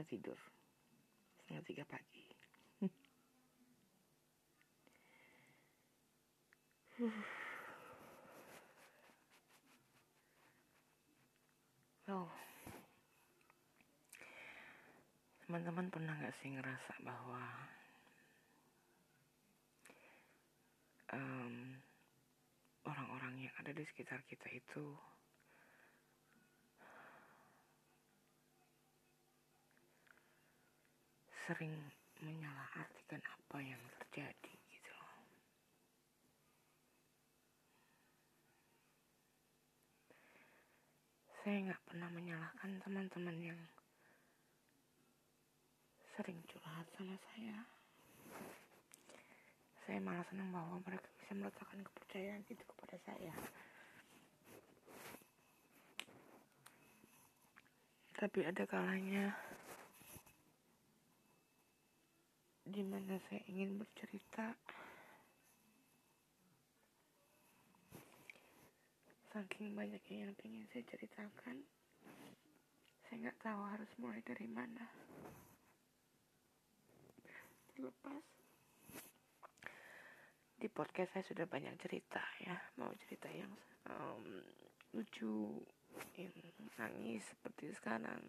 bisa tidur. Setengah tiga pagi. Well teman-teman pernah gak sih ngerasa bahwa um, orang-orang yang ada di sekitar kita itu sering menyalahartikan apa yang terjadi gitu loh. Saya nggak pernah menyalahkan teman-teman yang sering curhat sama saya. Saya malah senang bahwa mereka bisa meletakkan kepercayaan itu kepada saya. Tapi ada kalanya di mana saya ingin bercerita? Saking banyaknya yang ingin saya ceritakan saya nggak tahu harus mulai dari mana. Terlepas di podcast saya sudah banyak cerita ya. Mau cerita yang um, lucu yang nangis seperti sekarang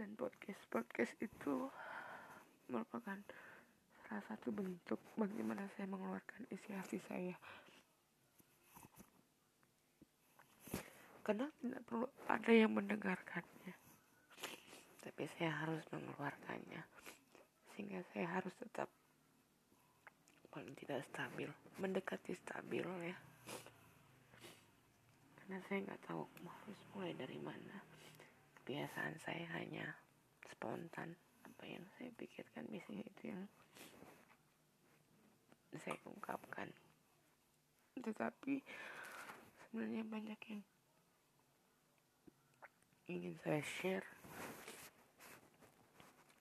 dan podcast podcast itu merupakan salah satu bentuk bagaimana saya mengeluarkan isi hati saya. Karena tidak perlu ada yang mendengarkannya tapi saya harus mengeluarkannya sehingga saya harus tetap paling tidak stabil mendekati stabil ya karena saya nggak tahu harus mulai dari mana kebiasaan saya hanya spontan. Apa yang saya pikirkan biasanya itu yang saya ungkapkan. Tetapi sebenarnya banyak yang ingin saya share.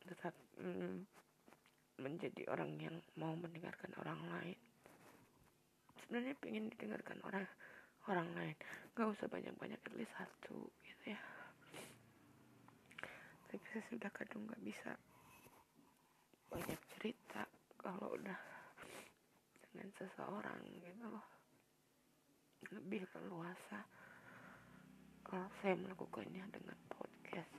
Tetap mm, menjadi orang yang mau mendengarkan orang lain. Sebenarnya pengen didengarkan orang orang lain. Nggak usah banyak-banyak at least satu gitu ya tapi saya sudah kadang nggak bisa banyak cerita kalau udah dengan seseorang gitu loh. Lebih leluasa kalau saya melakukannya dengan podcast.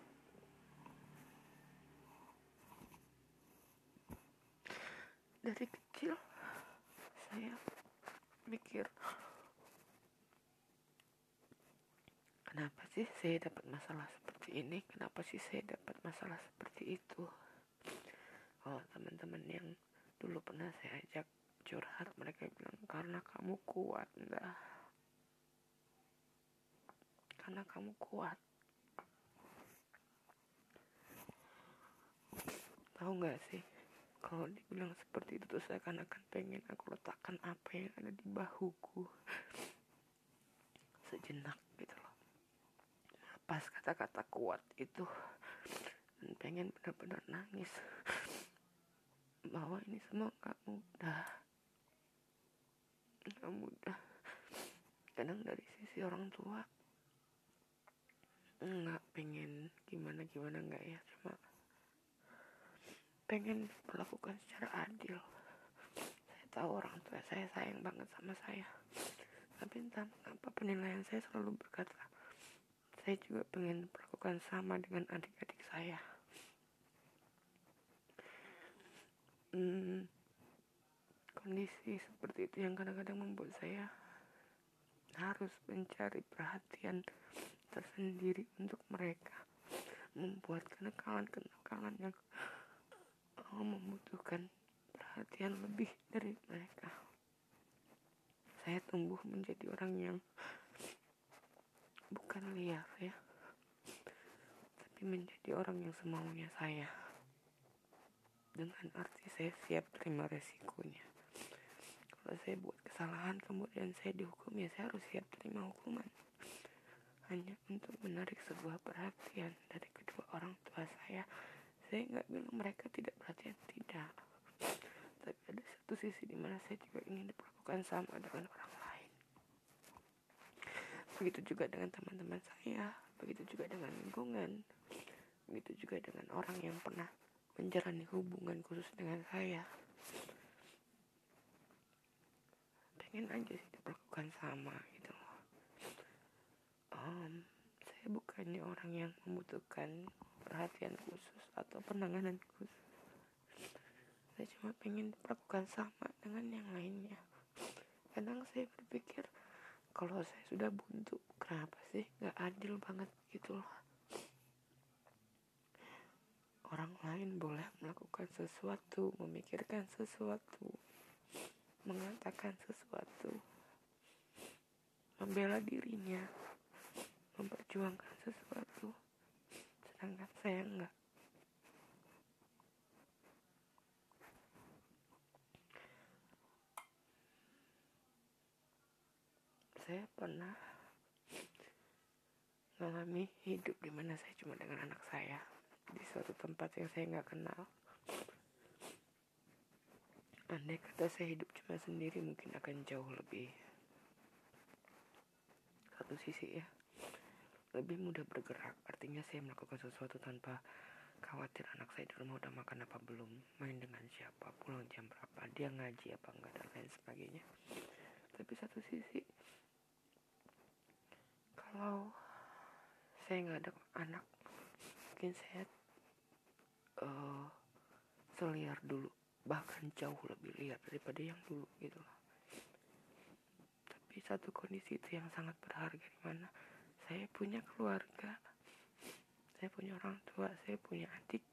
Dari kecil saya mikir kenapa sih saya dapat masalah seperti ini? Kenapa sih saya dapat masalah seperti itu? Oh teman-teman yang dulu pernah saya ajak curhat mereka bilang karena kamu kuat dah karena kamu kuat. Tahu nggak sih kalau dibilang seperti itu tuh saya akan akan pengen aku letakkan apa yang ada di bahuku. Sejenak pas kata-kata kuat itu. Dan pengen benar-benar nangis. Bahwa ini semua gak mudah. Gak mudah. Kadang dari sisi orang tua nggak pengen gimana gimana nggak ya. Cuma pengen melakukan secara adil. Saya tahu orang tua saya sayang banget sama saya. Tapi entah mengapa penilaian saya selalu berkata saya juga pengen melakukan sama dengan adik-adik saya. Hmm, kondisi seperti itu yang kadang-kadang membuat saya harus mencari perhatian tersendiri untuk mereka membuat kenakalan-kenakalan yang membutuhkan perhatian lebih dari mereka. Saya tumbuh menjadi orang yang bukan liar ya tapi menjadi orang yang semaunya saya. Dengan arti saya siap terima resikonya. Kalau saya buat kesalahan kemudian saya dihukum ya saya harus siap terima hukuman. Hanya untuk menarik sebuah perhatian dari kedua orang tua saya. Saya nggak bilang mereka tidak perhatian tidak. Tapi ada satu sisi di mana saya juga ingin diperlakukan sama dengan orang begitu juga dengan teman-teman saya. Begitu juga dengan lingkungan. Begitu juga dengan orang yang pernah menjalani hubungan khusus dengan saya. Pengen aja sih diperlakukan sama gitu. Um, saya bukannya orang yang membutuhkan perhatian khusus atau penanganan khusus. Saya cuma pengen diperlakukan sama dengan yang lainnya. Kadang saya berpikir kalau saya sudah buntu kenapa sih nggak adil banget gitu loh? Orang lain boleh melakukan sesuatu memikirkan sesuatu mengatakan sesuatu membela dirinya memperjuangkan sesuatu. Sedangkan saya enggak saya pernah mengalami hidup di mana saya cuma dengan anak saya di suatu tempat yang saya nggak kenal. Andai kata saya hidup cuma sendiri mungkin akan jauh lebih satu sisi ya lebih mudah bergerak artinya saya melakukan sesuatu tanpa khawatir anak saya di rumah udah makan apa belum main dengan siapa pulang jam berapa dia ngaji apa enggak dan lain sebagainya tapi satu sisi kalau saya nggak ada anak mungkin saya uh, seliar dulu. Bahkan jauh lebih liar daripada yang dulu gitu loh. Tapi satu kondisi itu yang sangat berharga di mana saya punya keluarga saya punya orang tua saya punya adik.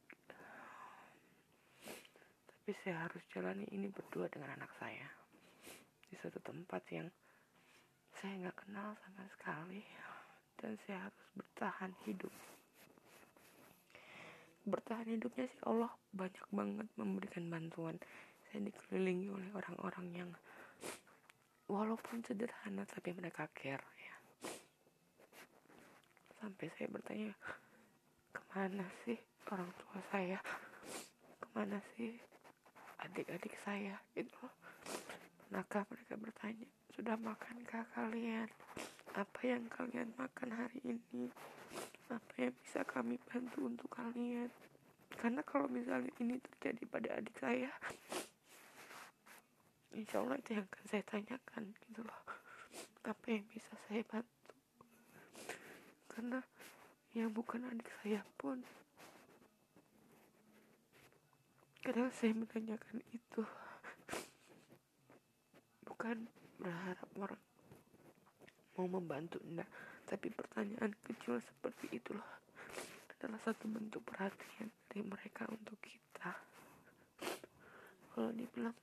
Tapi saya harus jalani ini berdua dengan anak saya. Di suatu tempat yang saya nggak kenal sama sekali. Dan saya harus bertahan hidup. Bertahan hidupnya sih Allah banyak banget memberikan bantuan. Saya dikelilingi oleh orang-orang yang walaupun sederhana tapi mereka care ya. Sampai saya bertanya ke mana sih orang tua saya? Ke mana sih adik-adik saya? Gitu pernahkah mereka bertanya sudah makankah kalian? Apa yang kalian makan hari ini? Apa yang bisa kami bantu untuk kalian? Karena kalau misalnya ini terjadi pada adik saya, insya Allah itu yang akan saya tanyakan gitu loh. Apa yang bisa saya bantu? Karena yang bukan adik saya pun kadang saya menanyakan itu bukan berharap orang mau membantu enggak tapi pertanyaan kecil seperti itulah adalah satu bentuk perhatian dari mereka untuk kita. Kalau dibilang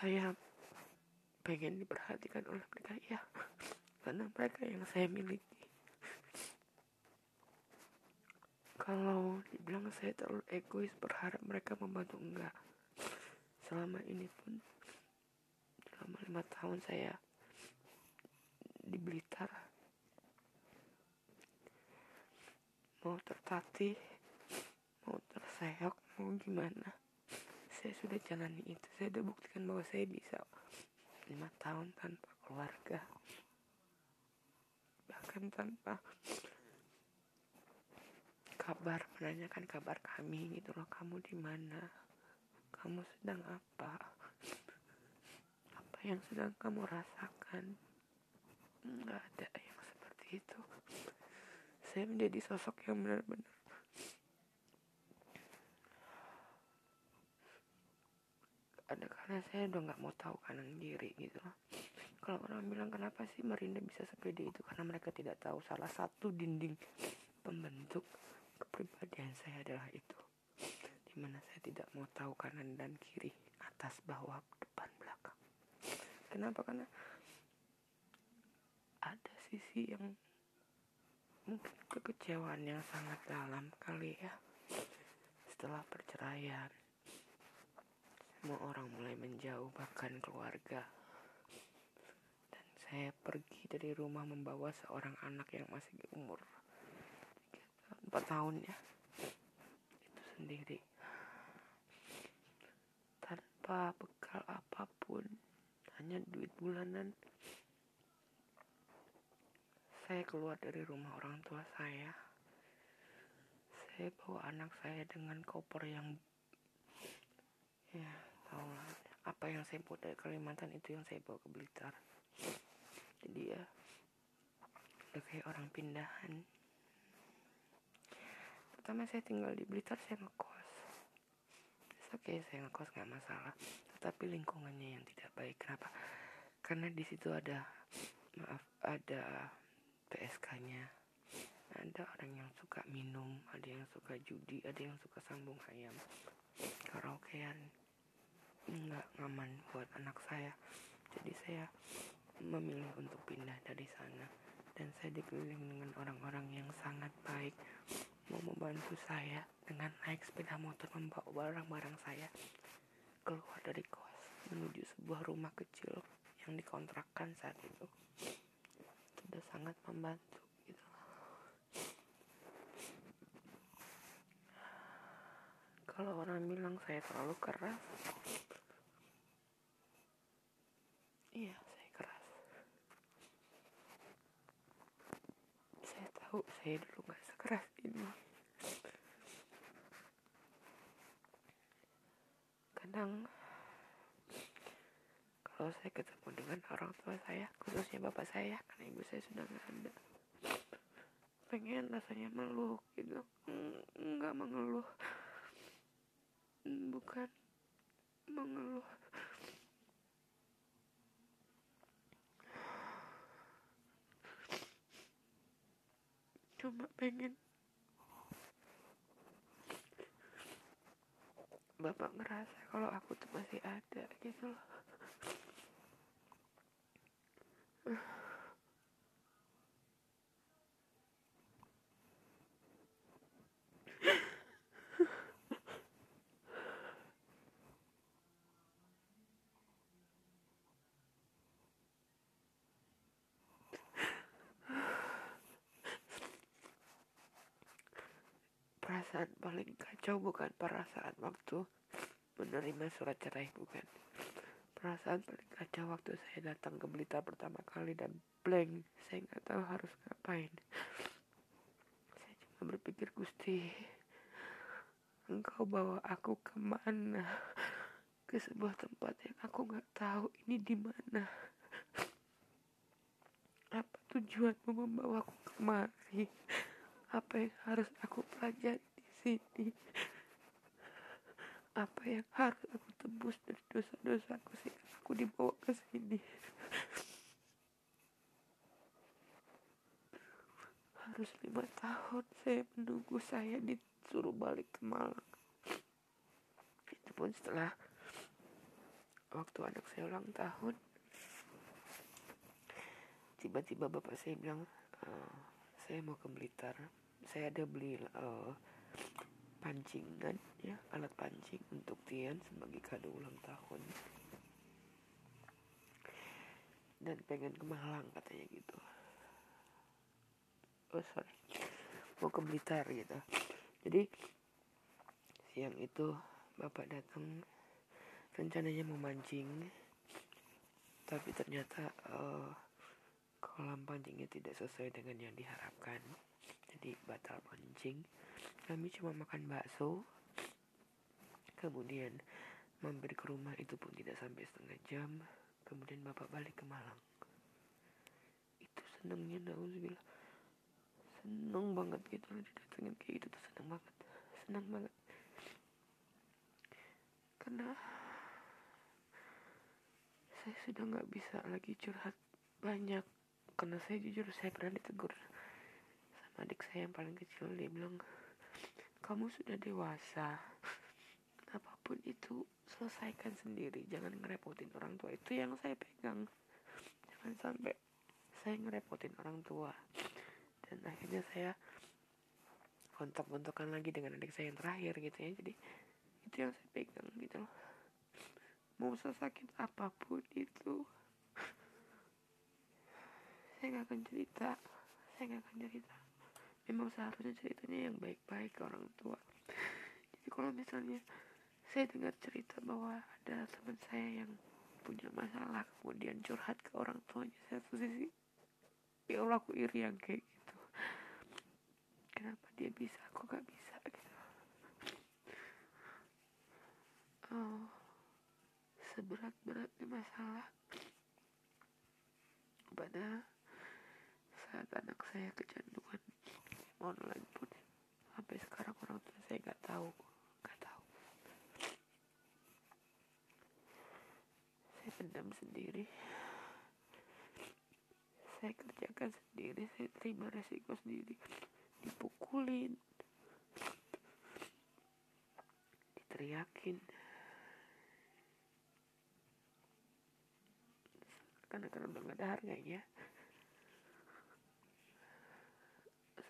saya pengen diperhatikan oleh mereka ya karena mereka yang saya miliki kalau dibilang saya terlalu egois berharap mereka membantu enggak. Selama ini pun selama lima tahun saya di Blitar mau tertatih mau terseok mau gimana saya sudah jalani itu. Saya sudah buktikan bahwa saya bisa lima tahun tanpa keluarga. Bahkan tanpa kabar menanyakan kabar kami gitu loh kamu di mana? Kamu sedang apa? Apa yang sedang kamu rasakan? Nggak ada yang seperti itu. Saya menjadi sosok yang benar-benar ada karena saya udah nggak mau tahu kanan kiri gitu loh. Kalau orang bilang kenapa sih Merinda bisa sepede itu? Karena mereka tidak tahu salah satu dinding pembentuk kepribadian saya adalah itu di mana saya tidak mau tahu kanan dan kiri atas bawah depan belakang. Kenapa? Karena ada sisi yang mungkin kekecewaan yang sangat dalam kali ya. Setelah perceraian semua orang mulai menjauh bahkan keluarga. Dan saya pergi dari rumah membawa seorang anak yang masih umur empat tahun ya. Itu sendiri. Apa bekal apa pun. Hanya duit bulanan. Saya keluar dari rumah orang tua saya. Saya bawa anak saya dengan koper yang ya tahu lah. Apa yang saya buat dari Kalimantan itu yang saya bawa ke Blitar. Jadi ya kayak orang pindahan pertama saya tinggal di Blitar saya ngekos. Oke okay, saya ngekos nggak masalah. Tetapi lingkungannya yang tidak baik. Kenapa? Karena di situ ada maaf ada PSK-nya ada orang yang suka minum ada yang suka judi ada yang suka sambung ayam. Karaokean. Nggak aman buat anak saya. Jadi saya memilih untuk pindah dari sana. Dan saya dikelilingi dengan orang-orang yang sangat baik mau membantu saya dengan naik sepeda motor membawa barang-barang saya keluar dari kos menuju sebuah rumah kecil yang dikontrakkan saat itu. Sudah sangat membantu gitu. Kalau orang bilang saya terlalu keras iya saya keras. Saya tahu saya dulu gak sekeras ini. Kadang kalau saya ketemu dengan orang tua saya khususnya bapak saya karena ibu saya sudah nggak ada pengen rasanya meluk gitu. Nggak mengeluh. Bukan mengeluh cuma pengen bapak ngerasa kalau aku tuh masih ada gitu loh perasaan paling kacau bukan perasaan waktu menerima surat cerai bukan. Perasaan paling kacau waktu saya datang ke Blitar pertama kali dan blank saya nggak tahu harus ngapain. Saya cuma berpikir Gusti engkau bawa aku ke mana? Ke sebuah tempat yang aku nggak tahu ini di mana. Apa tujuanmu membawaku kemari? Apa yang harus aku pelajari sini. Apa yang harus aku tebus dari dosa-dosaku sehingga aku dibawa ke sini. Harus lima tahun saya menunggu saya disuruh balik ke Malang. Itu pun setelah waktu anak saya ulang tahun. Tiba-tiba bapak saya bilang uh, saya mau ke Blitar. Saya ada beli uh, pancingan ya alat pancing untuk Tian sebagai kado ulang tahun. Dan pengen ke Malang katanya gitu. Oh sorry. Mau ke Blitar gitu. Jadi siang itu bapak datang rencananya mau mancing. Tapi ternyata uh, kolam pancingnya tidak sesuai dengan yang diharapkan. Jadi batal mancing kami cuma makan bakso. Kemudian mampir ke rumah itu pun tidak sampai setengah jam. Kemudian bapak balik ke Malang. Itu senangnya nauzubillah. Seneng banget gitu didatengin kayak gitu tuh seneng banget. Senang banget. Karena saya sudah nggak bisa lagi curhat banyak. Karena saya jujur saya pernah ditegur adik saya yang paling kecil. Dia bilang kamu sudah dewasa. Apa pun itu selesaikan sendiri. Jangan ngerepotin orang tua. Itu yang saya pegang. Jangan sampai saya ngerepotin orang tua. Dan akhirnya saya kontak-kontakan lagi dengan adik saya yang terakhir gitu ya. Jadi itu yang saya pegang gitu loh. Mau sesakit apa pun itu saya nggak akan cerita. Saya nggak akan cerita memang seharusnya ceritanya yang baik-baik ke orang tua. Jadi kalau misalnya saya dengar cerita bahwa ada teman saya yang punya masalah kemudian curhat ke orang tuanya saya tuh sisi ya Allah aku iri yang kayak gitu. Kenapa dia bisa? Aku gak bisa? Gitu. Oh seberat-beratnya masalah. Pada saat anak saya kecanduan online pun sampai sekarang orang tua saya nggak tahu nggak tahu. Saya pendam sendiri. Saya kerjakan sendiri saya terima resiko sendiri. Dipukulin diteriakin. Karena karena udah gak ada harganya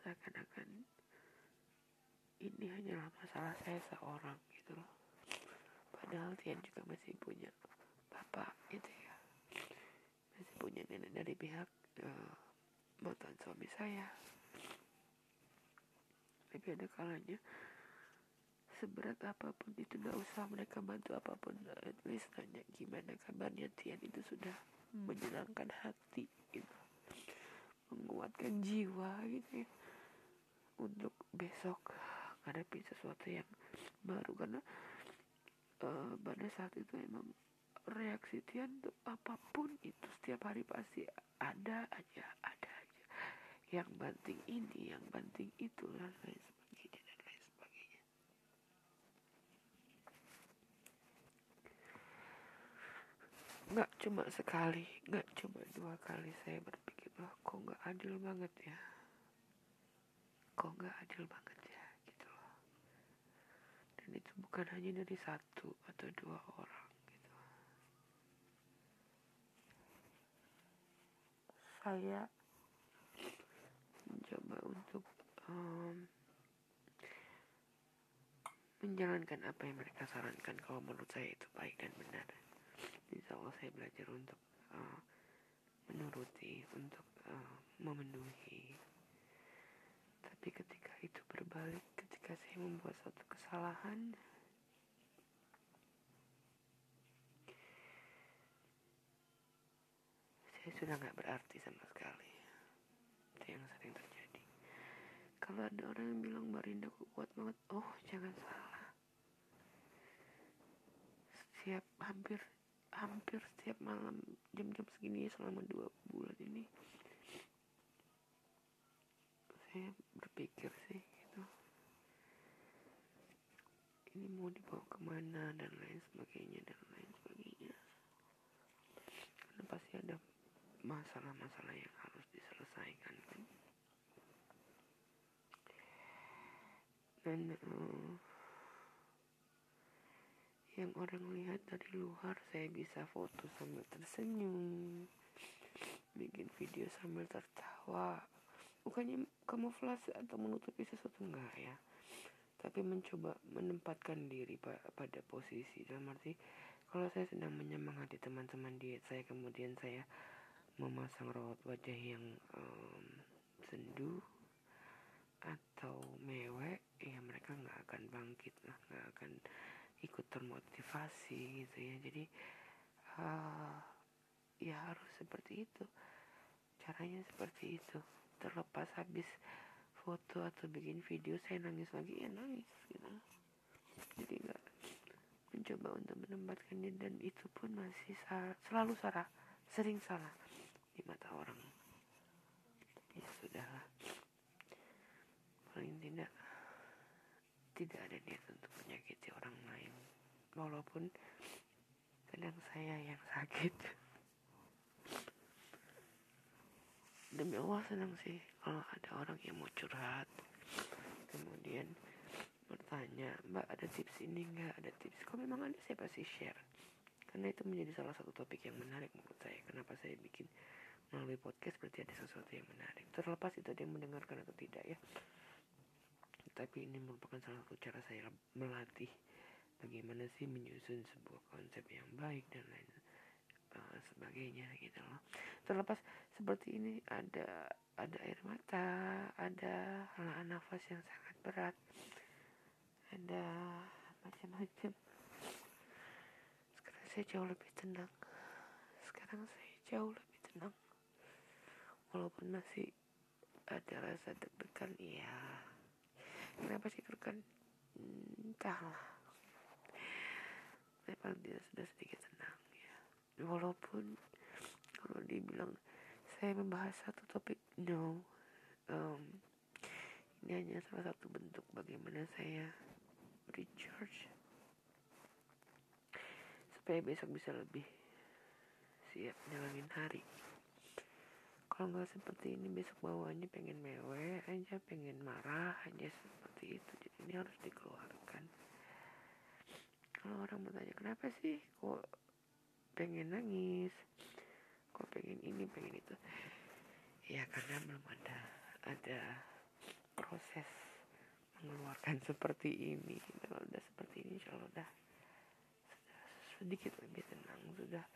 seakan-akan ini hanyalah masalah saya seorang gitu loh. Padahal Tian juga masih punya bapak gitu ya. Masih punya nenek dari pihak uh, mantan suami saya. Tapi ada kalanya seberat apa pun itu gak usah mereka bantu apa pun at least nanya gimana kabarnya. Tian itu sudah menyenangkan hati gitu. Menguatkan jiwa gitu ya untuk besok menghadapi sesuatu yang baru. Karena uh, pada saat itu emang reaksi Tian tuh apa pun itu setiap hari pasti ada aja ada aja. Yang banting ini yang banting itu dan lain sebagainya dan lain sebagainya. Nggak cuma sekali nggak cuma dua kali saya berpikir wah kok nggak adil banget ya kok nggak adil banget ya gitu loh. Dan itu bukan hanya dari satu atau dua orang gitu. Saya mencoba untuk um, menjalankan apa yang mereka sarankan. Kalau menurut saya itu baik dan benar. Insya Allah saya belajar untuk uh, menuruti untuk uh, memenuhi tapi ketika itu berbalik ketika saya membuat suatu kesalahan saya sudah nggak berarti sama sekali. Itu yang sering terjadi. Kalau ada orang yang bilang Mbak Rinda kuat banget? Oh jangan salah. Setiap hampir hampir setiap malam jam-jam segini selama dua bulan ini saya berpikir sih gitu. Ini mau dibawa ke mana dan lain sebagainya dan lain sebagainya. Karena pasti ada masalah-masalah yang harus diselesaikan kan. Dan uh, yang orang lihat dari luar saya bisa foto sambil tersenyum bikin video sambil tertawa bukannya kamuflase atau menutupi sesuatu enggak ya. Tapi mencoba menempatkan diri pada posisi. Dalam arti kalau saya sedang menyemangati teman-teman diet saya kemudian saya memasang raut wajah yang um, sendu atau mewek ya mereka nggak akan bangkit lah nggak akan ikut termotivasi gitu ya. Jadi uh, ya harus seperti itu. Caranya seperti itu terlepas habis foto atau bikin video saya nangis lagi ya nangis gitu. Jadi nggak mencoba untuk menempatkan diri dan itu pun masih selalu salah sering salah di mata orang. Ya sudahlah. Paling tidak tidak ada niat untuk menyakiti orang lain. Walaupun kadang saya yang sakit demi Allah senang sih kalau ada orang yang mau curhat. Kemudian bertanya mbak ada tips ini nggak? Ada tips? Kalau memang ada saya pasti share. Karena itu menjadi salah satu topik yang menarik menurut saya. Kenapa saya bikin melalui podcast berarti ada sesuatu yang menarik. Terlepas itu ada yang mendengarkan atau tidak ya. Tapi ini merupakan salah satu cara saya melatih bagaimana sih menyusun sebuah konsep yang baik dan lain uh, sebagainya gitu loh. Terlepas seperti ini ada ada air mata ada helaan nafas yang sangat berat ada macam-macam. Saya jauh lebih tenang. Sekarang saya jauh lebih tenang. Walaupun masih ada rasa deg-degan ya. Kenapa sih deg-degan entahlah. Saya paling tidak sudah sedikit tenang walaupun kalau dibilang saya membahas satu topik no. Um, ini hanya salah satu bentuk bagaimana saya recharge supaya besok bisa lebih siap jalanin hari. Kalau nggak seperti ini besok bawaannya pengen mewe aja pengen marah aja seperti itu. Jadi ini harus dikeluarkan. Kalau orang bertanya kenapa sih kok pengen nangis kok pengen ini pengen itu. Ya karena belum ada ada proses mengeluarkan seperti ini. Kalau udah seperti ini Allah udah sedikit lebih tenang sudah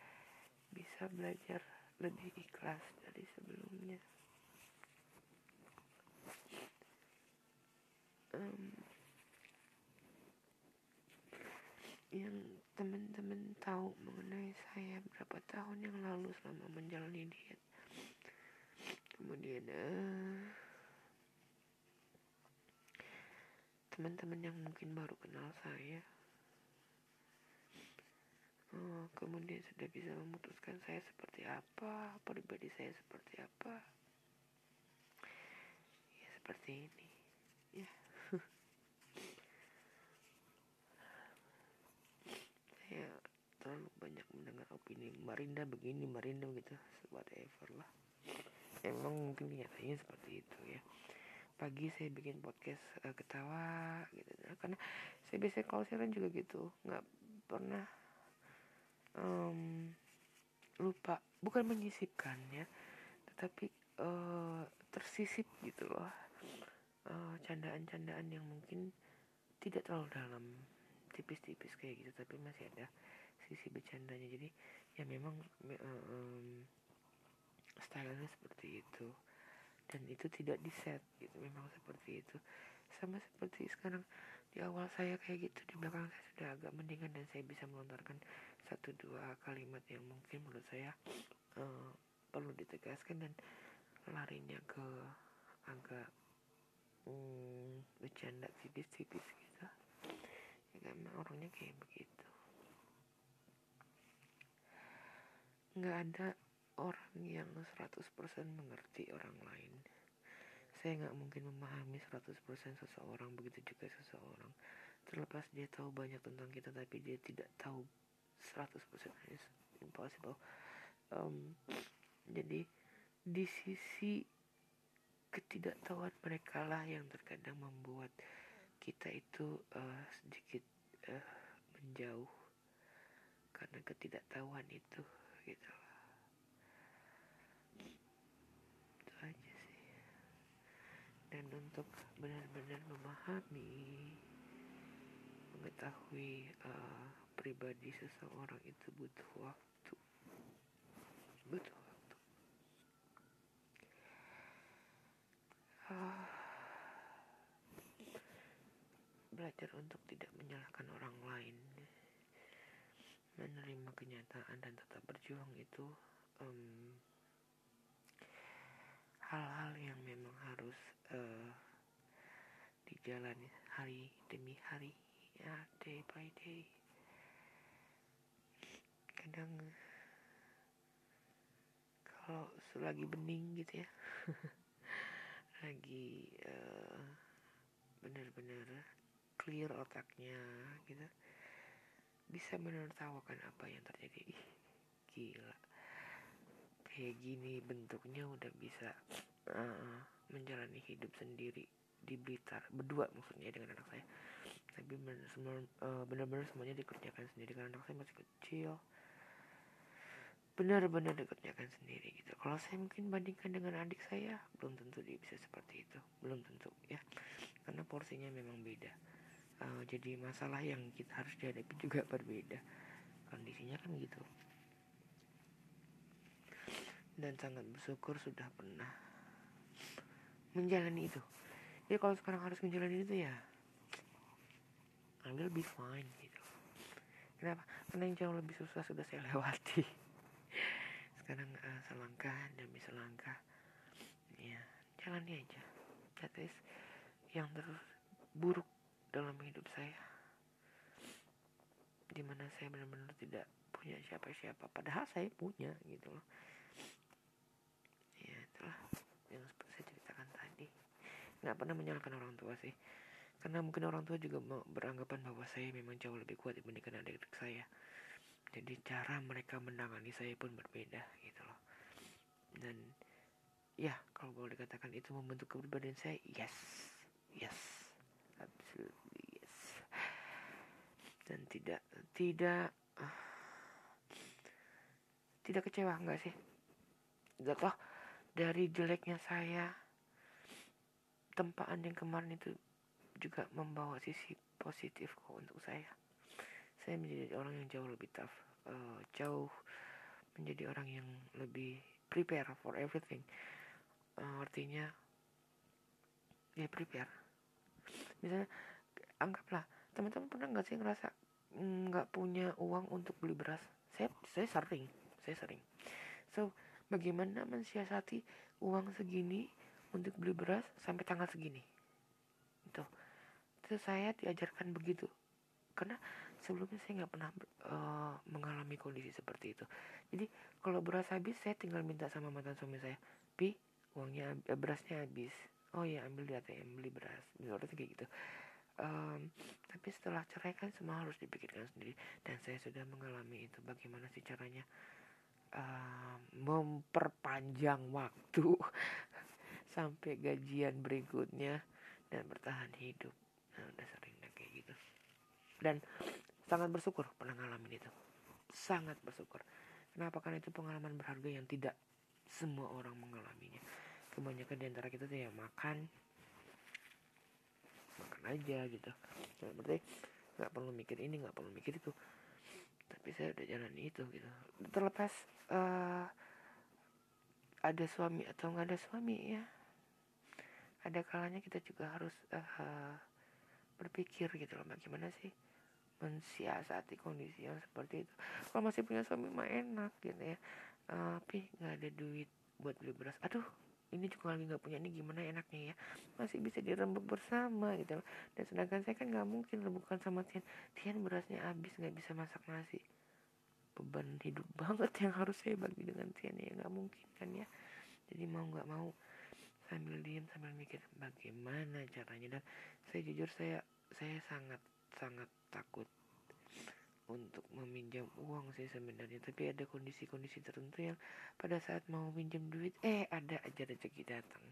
bisa belajar lebih ikhlas dari sebelumnya. Um, yang teman-teman tahu mengenai saya berapa tahun yang lalu selama menjalani diet kemudian uh, teman-teman yang mungkin baru kenal saya Oh, kemudian sudah bisa memutuskan saya seperti apa, pribadi saya seperti apa. Ya seperti ini. Ya. saya terlalu banyak mendengar opini Marinda begini, Marinda begitu, whatever lah. Emang mungkin kenyataannya seperti itu ya. Pagi saya bikin podcast uh, ketawa gitu, nah, karena saya biasanya kalau siaran juga gitu, nggak pernah um, lupa bukan menyisipkan ya tetapi uh, tersisip gitu loh uh, candaan-candaan yang mungkin tidak terlalu dalam tipis-tipis kayak gitu tapi masih ada sisi bercandanya. Jadi ya memang uh, um, stylenya seperti itu. Dan itu tidak di set gitu memang seperti itu. Sama seperti sekarang di awal saya kayak gitu di belakang saya sudah agak mendingan dan saya bisa melontarkan satu dua kalimat yang mungkin menurut saya uh, perlu ditegaskan dan larinya ke agak um, bercanda tipis-tipis gitu. Ya orangnya kayak begitu nggak ada orang yang 100% mengerti orang lain. Saya nggak mungkin memahami 100% seseorang begitu juga seseorang. Terlepas dia tahu banyak tentang kita tapi dia tidak tahu 100% is impossible. Um, jadi di sisi ketidaktahuan mereka lah yang terkadang membuat kita itu uh, sedikit uh, menjauh. Karena ketidaktahuan itu gitu itu aja sih. Dan untuk benar-benar memahami mengetahui uh, pribadi seseorang itu butuh waktu. Butuh waktu. Uh, belajar untuk tidak menyalahkan orang lain menerima kenyataan dan tetap berjuang itu hal-hal yang memang harus uh, dijalani hari demi hari ya day by day. Kadang kalau lagi bening gitu ya lagi uh, benar-benar clear otaknya gitu bisa menertawakan apa yang terjadi. Ih, gila. Kayak gini bentuknya udah bisa uh, menjalani hidup sendiri di Blitar berdua maksudnya dengan anak saya. Tapi benar-benar uh, semuanya dikerjakan sendiri. Karena anak saya masih kecil. Benar-benar dikerjakan sendiri gitu. Kalau saya mungkin bandingkan dengan adik saya belum tentu dia bisa seperti itu. Belum tentu ya. Karena porsinya memang beda uh, jadi masalah yang kita harus dihadapi juga berbeda. Kondisinya kan gitu. Dan sangat bersyukur sudah pernah menjalani itu. Jadi kalau sekarang harus menjalani itu ya I will be fine gitu. Kenapa? Karena yang jauh lebih susah sudah saya lewati. Sekarang uh, selangkah demi selangkah. Ya jalani aja. That is yang terus buruk dalam hidup saya. Di mana saya benar-benar tidak punya siapa-siapa. Padahal saya punya gitu loh. Ya itulah yang seperti saya ceritakan tadi. Nggak pernah menyalahkan orang tua sih. Karena mungkin orang tua juga beranggapan bahwa saya memang jauh lebih kuat dibandingkan adik-adik saya. Jadi cara mereka menangani saya pun berbeda gitu loh. Dan ya kalau boleh dikatakan itu membentuk kepribadian saya yes. Yes yes. Dan tidak tidak uh, tidak kecewa enggak sih? Toh dari jeleknya saya tempaan yang kemarin itu juga membawa sisi positif kok untuk saya. Saya menjadi orang yang jauh lebih tough uh, jauh menjadi orang yang lebih prepare for everything. Uh, artinya ya prepare misalnya anggaplah teman-teman pernah nggak sih ngerasa mm, nggak punya uang untuk beli beras? Saya saya sering saya sering. So bagaimana mensiasati uang segini untuk beli beras sampai tanggal segini? Itu. Itu saya diajarkan begitu. Karena sebelumnya saya nggak pernah uh, mengalami kondisi seperti itu. Jadi kalau beras habis saya tinggal minta sama mantan suami saya pi uangnya berasnya habis oh ya ambil di ATM beli beras. Misalnya kayak gitu. Um, tapi setelah cerai kan semua harus dipikirkan sendiri. Dan saya sudah mengalami itu. Bagaimana sih caranya uh, memperpanjang waktu sampai gajian berikutnya dan bertahan hidup. Nah, udah sering kayak gitu. Dan sangat bersyukur pernah ngalamin itu. Sangat bersyukur. Kenapa? Karena itu pengalaman berharga yang tidak semua orang mengalaminya kebanyakan di antara kita tuh ya makan. Makan aja gitu. Nah, berarti nggak perlu mikir ini nggak perlu mikir itu. Tapi saya udah jalan itu gitu. Terlepas uh, ada suami atau nggak ada suami ya. Ada kalanya kita juga harus uh, berpikir gitu loh bagaimana sih mensiasati kondisi yang seperti itu? Kalau masih punya suami mah enak gitu ya. Uh, tapi nggak ada duit buat beli beras. Aduh ini juga lagi nggak punya ini gimana enaknya ya? Masih bisa dirembuk bersama gitu dan sedangkan saya kan nggak mungkin rembukan sama Tian. Tian berasnya habis nggak bisa masak nasi. Beban hidup banget yang harus saya bagi dengan Tian ya nggak mungkin kan ya? Jadi mau nggak mau sambil diem sambil mikir bagaimana caranya? Dan saya jujur saya saya sangat sangat takut untuk meminjam uang sih sebenarnya. Tapi ada kondisi-kondisi tertentu yang pada saat mau minjem duit eh ada aja rezeki datang.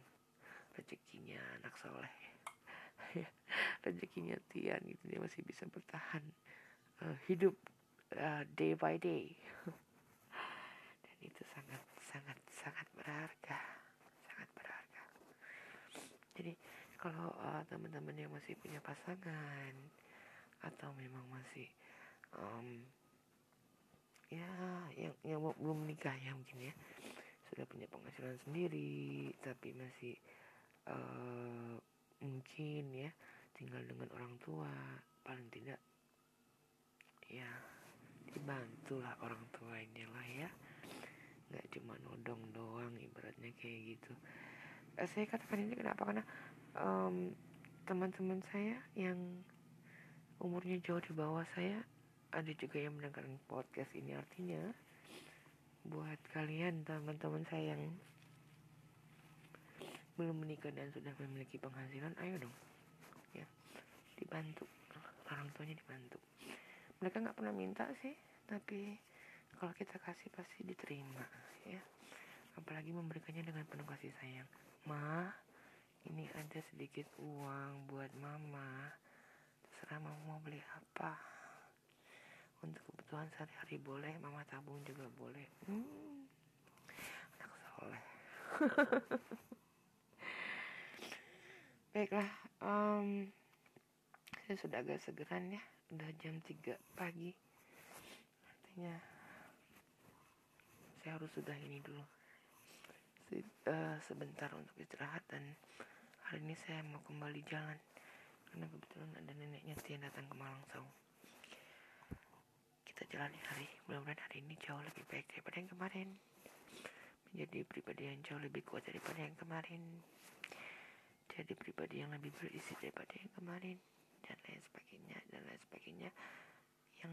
Rezekinya anak soleh. Rezekinya Tian gitu dia masih bisa bertahan uh, hidup uh, day by day. Dan itu sangat sangat sangat berharga. Sangat berharga. Jadi kalau uh, teman-teman yang masih punya pasangan atau memang masih um, ya yang yang belum menikah ya mungkin ya. Sudah punya penghasilan sendiri tapi masih uh, mungkin ya tinggal dengan orang tua. Paling tidak ya dibantulah orang tua ini lah ya. Nggak cuma nodong doang ibaratnya kayak gitu. Eh, saya katakan ini kenapa? Karena um, teman-teman saya yang umurnya jauh di bawah saya ada juga yang mendengarkan podcast ini artinya buat kalian teman-teman saya yang belum menikah dan sudah memiliki penghasilan ayo dong. Ya dibantu. Orang tuanya dibantu. Mereka nggak pernah minta sih tapi kalau kita kasih pasti diterima ya. Apalagi memberikannya dengan penuh kasih sayang. Ma ini ada sedikit uang buat mama. Terserah mama mau beli apa untuk kebutuhan sehari-hari boleh mama tabung juga boleh. Hmm, anak soleh. Baiklah um, saya sudah agak segeran ya. Udah jam 3 pagi. Artinya saya harus sudah ini dulu. Se uh, sebentar untuk istirahat dan hari ini saya mau kembali jalan. Karena kebetulan ada neneknya Tian datang ke Malang Sau kita jalani hari mudah-mudahan hari ini jauh lebih baik daripada yang kemarin. Menjadi pribadi yang jauh lebih kuat daripada yang kemarin. Jadi pribadi yang lebih berisi daripada yang kemarin. Dan lain sebagainya dan lain sebagainya. Yang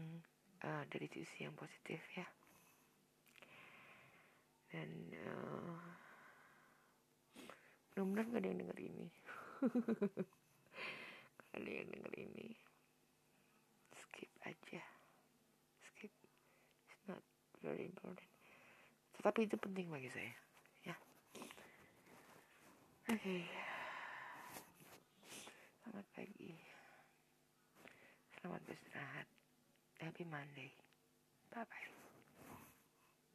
uh, dari sisi yang positif ya. Dan uh, mudah-mudahan gak ada yang denger ini. Gak ada yang denger ini. Skip aja very important. Tetapi itu penting bagi saya ya. Oke. Okay. selamat pagi. Selamat beristirahat. Happy Monday. Bye bye